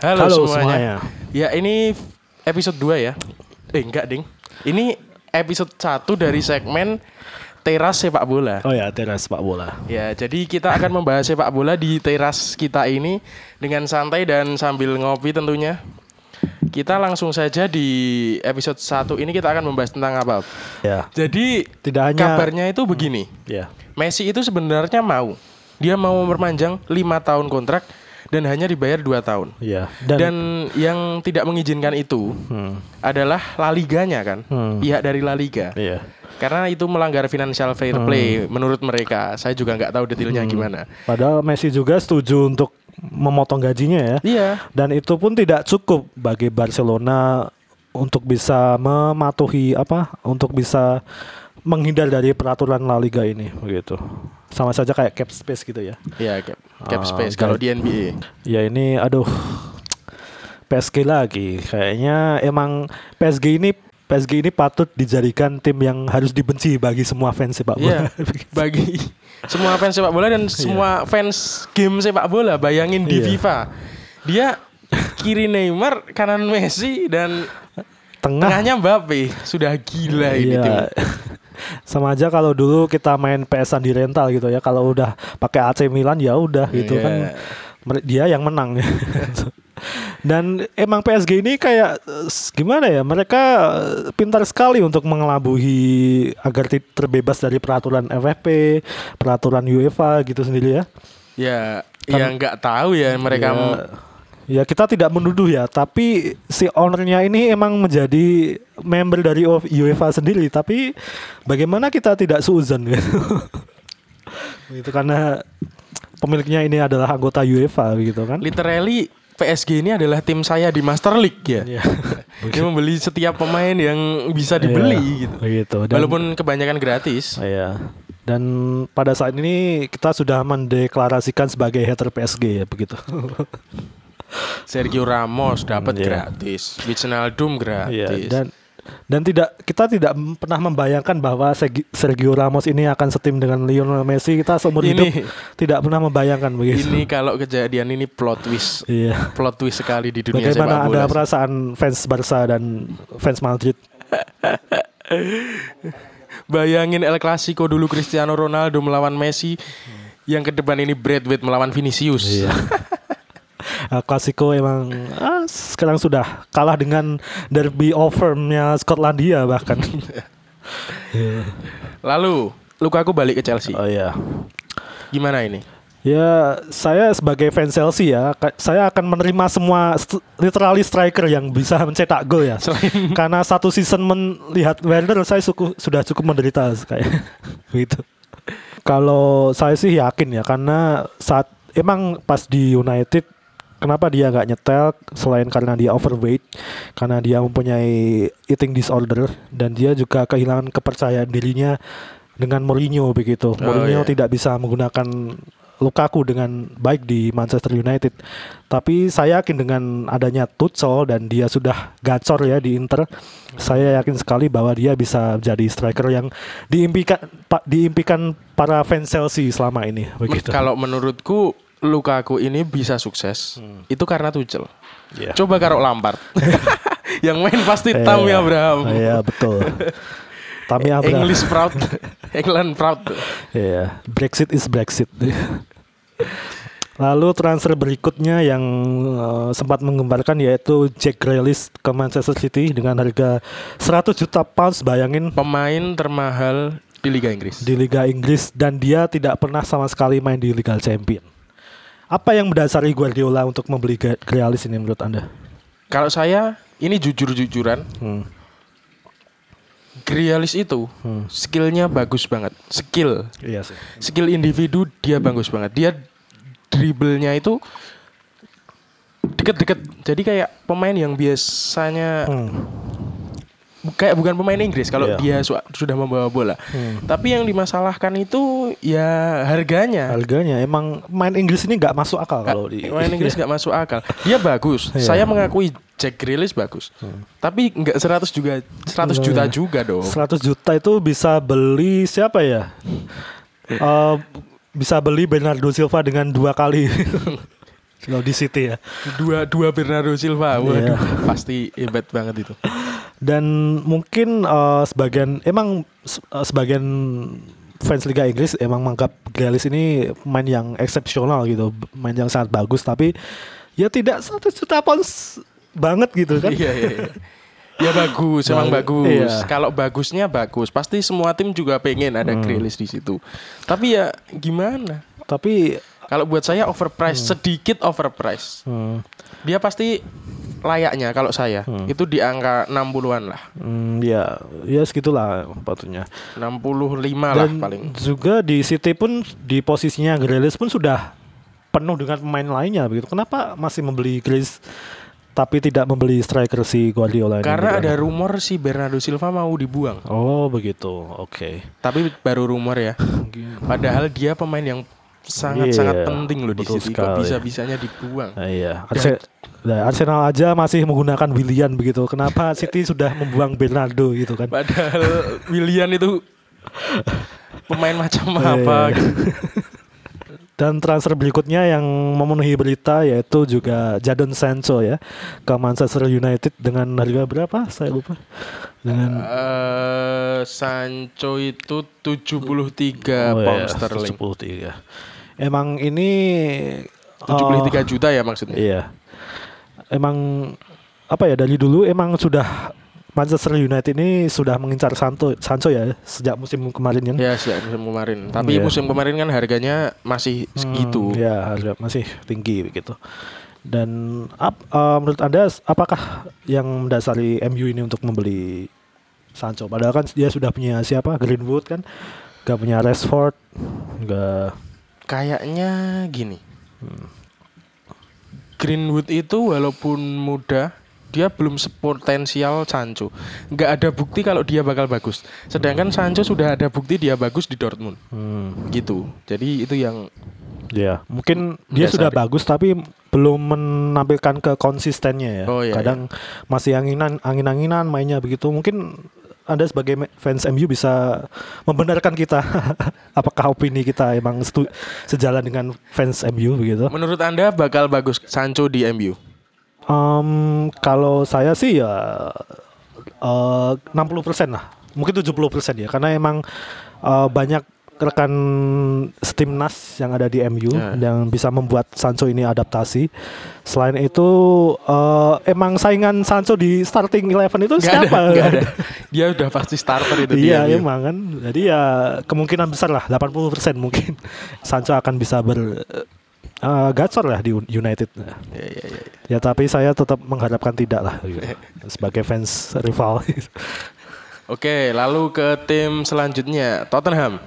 Halo, Halo semuanya. semuanya. Ya ini episode 2 ya. Eh enggak, Ding. Ini episode 1 dari segmen Teras Sepak Bola. Oh ya, teras sepak bola. Ya, jadi kita akan membahas sepak bola di teras kita ini dengan santai dan sambil ngopi tentunya. Kita langsung saja di episode 1 ini kita akan membahas tentang apa? Ya, Jadi Tidak hanya- kabarnya itu begini. ya. Messi itu sebenarnya mau dia mau memperpanjang lima tahun kontrak dan hanya dibayar dua tahun. Ya. Dan, Dan, yang tidak mengizinkan itu Hmm. adalah La Liganya kan, Hmm. pihak dari La Liga. Iya. Karena itu melanggar financial fair Hmm. play menurut mereka. Saya juga nggak tahu detailnya gimana. Padahal Messi juga setuju untuk memotong gajinya ya. Iya, Dan itu pun tidak cukup bagi Barcelona untuk bisa mematuhi apa? Untuk bisa menghindar dari peraturan La Liga ini begitu. Sama saja kayak cap space gitu ya. iya cap, cap Ah, space kalau di NBA. Ya ini aduh PSG lagi. Kayaknya emang PSG ini PSG ini patut dijadikan tim yang harus dibenci bagi semua fans sepak Iya, bola. bagi semua fans sepak bola dan semua fans game sepak bola. Bayangin di Iya. FIFA, dia kiri Neymar, kanan Messi dan Tengah tengahnya Mbappe. Sudah gila ini tim. Iya. Sama aja kalau dulu kita main PS di rental gitu ya. Kalau udah pakai AC Milan ya udah gitu Iya. kan mer- dia yang menang. Dan emang PSG ini kayak gimana ya? Mereka eh, pintar sekali untuk mengelabui agar terbebas dari peraturan FFP, peraturan UEFA gitu sendiri ya. Ya, ya nggak tahu ya mereka Ya, m- ya kita tidak menuduh ya, tapi si ownernya ini emang menjadi member dari UEFA sendiri. Tapi bagaimana kita tidak suuzon gitu? itu karena pemiliknya ini adalah anggota UEFA gitu kan? literally PSG ini adalah tim saya di Master League ya. Iya. Dia membeli setiap pemain yang bisa dibeli Iya, gitu. begitu. Dan- Walaupun kebanyakan gratis. Iya. Dan pada saat ini kita sudah mendeklarasikan sebagai hater PSG ya begitu. Sergio Ramos dapat Iya. gratis, Wijnaldum gratis. dan dan tidak kita tidak pernah membayangkan bahwa Sergio Ramos ini akan setim dengan Lionel Messi. Kita seumur Ini- hidup tidak pernah membayangkan begitu. ini kalau kejadian ini plot twist. Iya. Plot twist sekali di dunia sepak Bagaimana bola. ada perasaan fans Barca dan fans Madrid? Bayangin El Clasico dulu Cristiano Ronaldo melawan Messi. Yang ke depan ini Bradway melawan Vinicius. Iya. El Clasico emang ah, sekarang sudah kalah dengan derby overnya Skotlandia bahkan. Iya. Lalu Lukaku balik ke Chelsea. oh iya. Gimana ini? Ya, saya sebagai fans Chelsea ya, saya akan menerima semua st- literally striker yang bisa mencetak gol ya. Selain Karena satu season melihat Werner saya suku, sudah cukup menderita kayak gitu. Kalau saya sih yakin ya karena saat emang pas di United kenapa dia nggak nyetel selain karena dia overweight, karena dia mempunyai eating disorder dan dia juga kehilangan kepercayaan dirinya dengan Mourinho begitu. Mourinho iya. tidak bisa menggunakan Lukaku dengan baik di Manchester United. Tapi saya yakin dengan adanya Tuchel dan dia sudah gacor ya di Inter, saya yakin sekali bahwa dia bisa jadi striker yang diimpikan diimpikan para fans Chelsea selama ini begitu. kalau menurutku Lukaku ini bisa sukses Hmm. itu karena Tuchel. Iya. Coba karo Lampard. yang main pasti Tammy Iya, Abraham. Iya, betul. Tammy Abraham. English proud. England proud. Iya, Brexit is Brexit. Lalu transfer berikutnya yang eh, sempat menggemparkan yaitu Jack Grealish ke Manchester City dengan harga 100 juta pounds bayangin Pemain termahal di Liga Inggris. di Liga Inggris dan dia tidak pernah sama sekali main di Liga Champion. Apa yang mendasari Guardiola untuk membeli Grealish ini menurut Anda? Kalau saya ini jujur-jujuran, Hmm. Grealish itu Hmm. skillnya bagus banget. Skill, Iya sih. skill individu dia bagus banget. Dia dribblenya itu deket-deket. Jadi kayak pemain yang biasanya Hmm. Kayak bukan pemain Inggris kalau Iya. dia su- sudah membawa bola. Hmm. Tapi yang dimasalahkan itu ya harganya. Harganya emang main Inggris ini nggak masuk akal Ka- kalau di Pemain Inggris nggak masuk akal. Dia bagus. Iya. Saya mengakui Jack Grealish bagus. Tapi nggak 100 juga 100 Iya. juta juga dong. 100 juta itu bisa beli siapa ya? Eh, bisa beli Bernardo Silva dengan dua kali Kalau di City ya. Dua dua Bernardo Silva. Waduh, Iya. pasti hebat banget itu. Dan mungkin eh, sebagian emang eh, sebagian fans Liga Inggris emang menganggap Grealish ini main yang eksepsional gitu, main yang sangat bagus tapi ya tidak satu juta pounds banget gitu kan. Iya, iya, iya. Ya bagus, emang Bagus, bagus. iya. Kalau bagusnya bagus, pasti semua tim juga pengen ada Hmm. Grealish di situ. Tapi ya gimana? Tapi Kalau buat saya overpriced, sedikit overpriced. hmm, Dia pasti layaknya kalau saya Hmm. itu di angka 60-an lah. hmm, ya ya segitulah patutnya. 65 lah Dan paling. juga di City pun di posisinya Grealish pun sudah penuh dengan pemain lainnya begitu. Kenapa masih membeli Grealish tapi tidak membeli striker si Guardiola ini? Karena ada rumor si Bernardo Silva mau dibuang. Oh begitu, oke. Tapi baru rumor ya. Padahal dia pemain yang sangat-sangat Iya, penting loh di betul City. Kok bisa-bisanya dibuang? Ah, iya, Arse- nah, Arsenal aja masih menggunakan Willian begitu. Kenapa City sudah membuang Bernardo gitu kan? Padahal Willian itu pemain macam Iya, apa iya. gitu. Dan transfer berikutnya yang memenuhi berita yaitu juga Jadon Sancho ya ke Manchester United dengan harga berapa? Saya lupa. Dengan Eh, Sancho itu 73 Oh, pound iya, sterling. 73. Emang ini 73 juta ya maksudnya. Iya. Emang apa ya dari dulu emang sudah Manchester United ini sudah mengincar Sancho Sancho ya sejak musim kemarin kan. Ya sejak musim kemarin. Tapi Iya. musim kemarin kan harganya masih Hmm, segitu. ya harga masih tinggi begitu. Dan ap- eh, menurut Anda apakah yang mendasari MU ini untuk membeli Sancho? Padahal kan dia sudah punya siapa? Greenwood kan. Gak punya Rashford. Gak Kayaknya gini. Greenwood itu walaupun muda, dia belum sepotensial Sancho. Nggak ada bukti kalau dia bakal bagus. Sedangkan Sancho sudah ada bukti dia bagus di Dortmund. hmm, Gitu. Jadi itu yang Ya, mungkin dia sudah bagus tapi belum menampilkan ke konsistennya ya. Oh, iya, Kadang masih anginan angin-anginan mainnya begitu. Mungkin Anda sebagai fans MU bisa membenarkan kita apakah opini kita emang sejalan dengan fans MU begitu. menurut Anda bakal bagus Sancho di MU. Em, kalau saya sih ya eh, 60% lah. Mungkin 70% ya karena emang eh, banyak rekan timnas yang ada di MU Ya. yang bisa membuat Sancho ini adaptasi. Selain itu eh, emang saingan Sancho di starting eleven itu ada, siapa? nggak ada. Dia udah pasti starter itu Iya MU. emang kan. Jadi ya kemungkinan besar lah 80% mungkin Sancho akan bisa ber eh, gacor lah di United. Ya, ya, ya. Ya tapi saya tetap mengharapkan tidak lah gitu. sebagai fans rival. Oke, lalu ke tim selanjutnya Tottenham.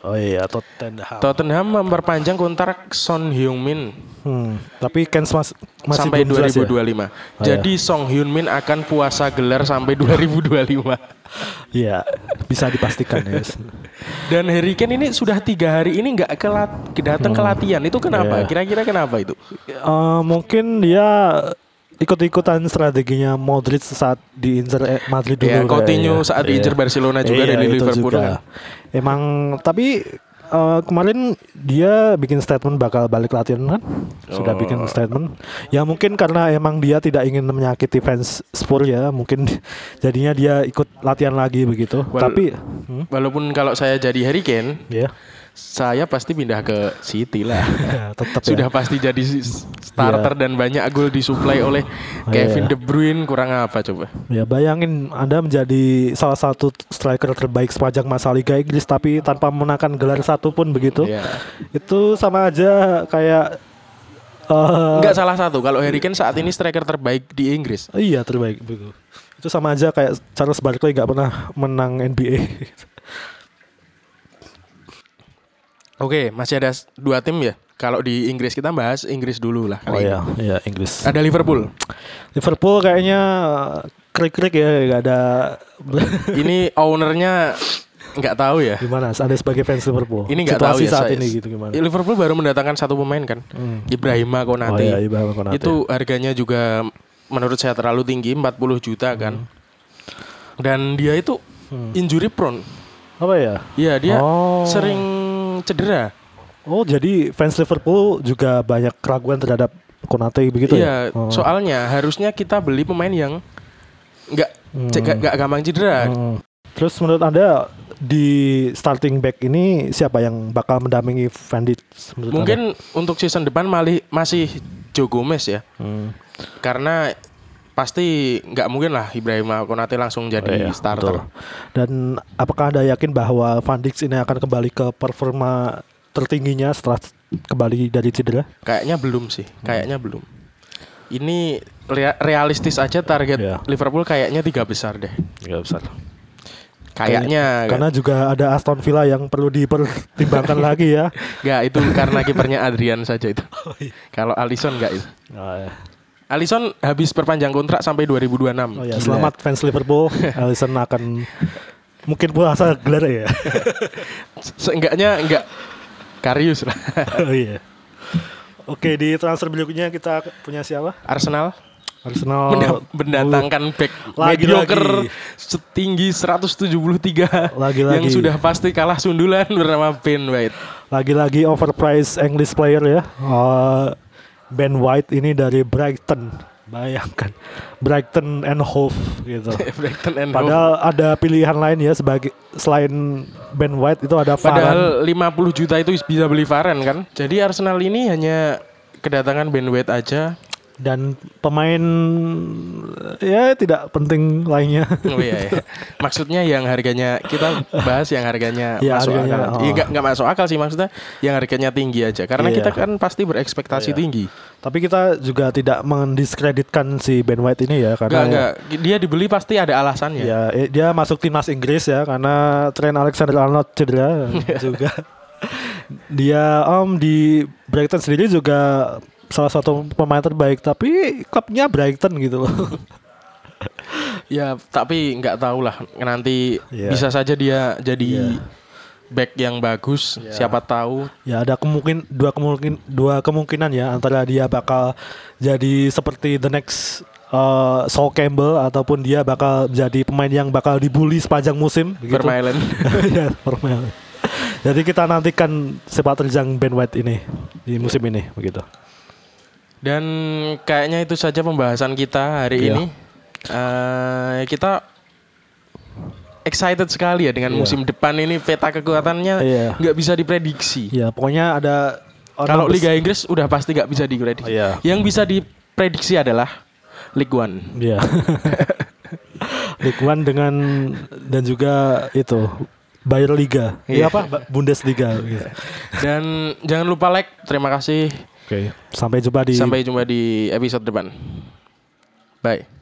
oh iya Tottenham. Tottenham memperpanjang kontrak Son Heung-min Hmm, tapi Kens mas, masih sampai belum jelas ya? 2025. Oh, Jadi Song Hyun Min akan puasa gelar sampai 2025. Iya, bisa dipastikan ya. Dan Harry Kane ini sudah tiga hari ini nggak kelat datang ke latihan. Itu kenapa? Iya. Kira-kira kenapa itu? Eh, mungkin dia ikut-ikutan strateginya Modric saat diincar eh, Madrid dulu. Ya, Coutinho kayaknya. saat diincar Barcelona juga Iya, dari Liverpool juga. kan. Emang tapi eh, kemarin dia bikin statement bakal balik latihan kan? Sudah Oh. bikin statement. Ya mungkin karena emang dia tidak ingin menyakiti fans Spurs ya, mungkin jadinya dia ikut latihan lagi begitu. Wal- tapi hmm, Walaupun kalau saya jadi Harry Kane, ya saya pasti pindah ke City lah. tetap Sudah ya. pasti jadi starter dan banyak gol disuplai oleh Kevin Iya. De Bruyne kurang apa coba? Ya bayangin Anda menjadi salah satu striker terbaik sepanjang masa Liga Inggris tapi tanpa memenangkan gelar satu pun begitu. Iya. Itu sama aja kayak eh, Enggak salah satu kalau Harry Kane saat ini striker terbaik di Inggris. Iya terbaik begitu. Itu sama aja kayak Charles Barkley nggak pernah menang NBA. Oke, masih ada dua tim ya. Kalau di Inggris kita bahas Inggris dulu lah oh ini. iya, iya Inggris. Ada Liverpool. Liverpool kayaknya krik-krik ya nggak ada Ini ownernya nggak tahu ya. gimana ada sebagai fans Liverpool. Ini nggak tahu ya saat saya- ini gitu gimana. Liverpool baru mendatangkan satu pemain kan, Hmm. Ibrahima Konate. Oh iya, Ibrahima Konate. Itu harganya juga menurut saya terlalu tinggi, 40 juta kan. Dan dia itu Hmm. injury prone. Apa ya? Iya, dia Oh. sering cedera. Oh jadi fans Liverpool juga banyak keraguan terhadap Konate begitu iya, ya. Oh. soalnya harusnya kita beli pemain yang nggak Hmm. gampang cedera. Hmm. Terus menurut anda di starting back ini siapa yang bakal mendampingi Van Dijk? Mungkin untuk season depan malih, masih Joe Gomez ya. Anda? Hmm. Karena pasti nggak mungkin lah Ibrahim Konate langsung Oh, jadi iya, starter. betul. Dan apakah anda yakin bahwa Van Dijk ini akan kembali ke performa tertingginya setelah kembali dari cedera? Kayaknya belum sih, kayaknya belum. Ini rea- realistis aja target Iya. Liverpool kayaknya tiga besar deh. Nggak besar. Kayaknya Karena juga ada Aston Villa yang perlu dipertimbangkan lagi ya. nggak itu karena kipernya Adrian saja itu. Oh, iya. Kalau Alisson nggak itu. Oh, ya. Alisson habis perpanjang kontrak sampai 2026. Oh ya, Gila. selamat fans Liverpool. Alisson akan mungkin puasa gelar ya. Se- Seenggaknya enggak Karius lah. oh iya. Oke, di transfer berikutnya kita punya siapa? Arsenal Arsenal menda- mendatangkan back Lagi-lagi. mediocre setinggi 173 Lagi-lagi. yang sudah pasti kalah sundulan bernama Ben White. lagi-lagi overpriced English player ya. Eh, ben White ini dari Brighton. Bayangkan. Brighton and Hove gitu. Brighton and Hove. Padahal ada pilihan lain ya sebagai selain Ben White itu ada Varane. Padahal 50 juta itu bisa beli Varane kan. Jadi Arsenal ini hanya kedatangan Ben White aja. Dan pemain ya tidak penting lainnya. Oh iya, iya. Maksudnya yang harganya kita bahas yang harganya Ya, masuk harganya, akal. oh. Iya, nggak nggak masuk akal sih maksudnya yang harganya tinggi aja. Karena Iya. kita kan pasti berekspektasi Iya. tinggi. Tapi kita juga tidak mendiskreditkan si Ben White ini ya Enggak, karena enggak. Dia dibeli pasti ada alasannya. ya dia masuk timnas Inggris ya karena Trent Alexander-Arnold cedera juga. Dia om di Brighton sendiri juga salah satu pemain terbaik tapi klubnya Brighton gitu loh. Ya, tapi nggak tahu lah nanti Iya. bisa saja dia jadi Iya. back yang bagus. Iya. Siapa tahu. ya ada kemungkin dua kemungkin dua kemungkinan ya antara dia bakal jadi seperti the next uh, Saul Campbell ataupun dia bakal jadi pemain yang bakal dibully sepanjang musim. Permainan. ya. Jadi kita nantikan sepak terjang Ben White ini di musim ini begitu. Dan kayaknya itu saja pembahasan kita hari Iya. ini. Eh, kita excited sekali ya dengan Iya. musim depan ini peta kekuatannya Iya. nggak bisa diprediksi. Ya pokoknya ada Kalau Liga Inggris udah pasti nggak bisa diprediksi. Iya. Yang bisa diprediksi adalah League One. Ya. League One dengan dan juga itu Bayer Liga. Iya. Iya apa? Bundesliga gitu. Dan jangan lupa like. Terima kasih. Oke. Sampai jumpa di Sampai jumpa di episode depan. Bye.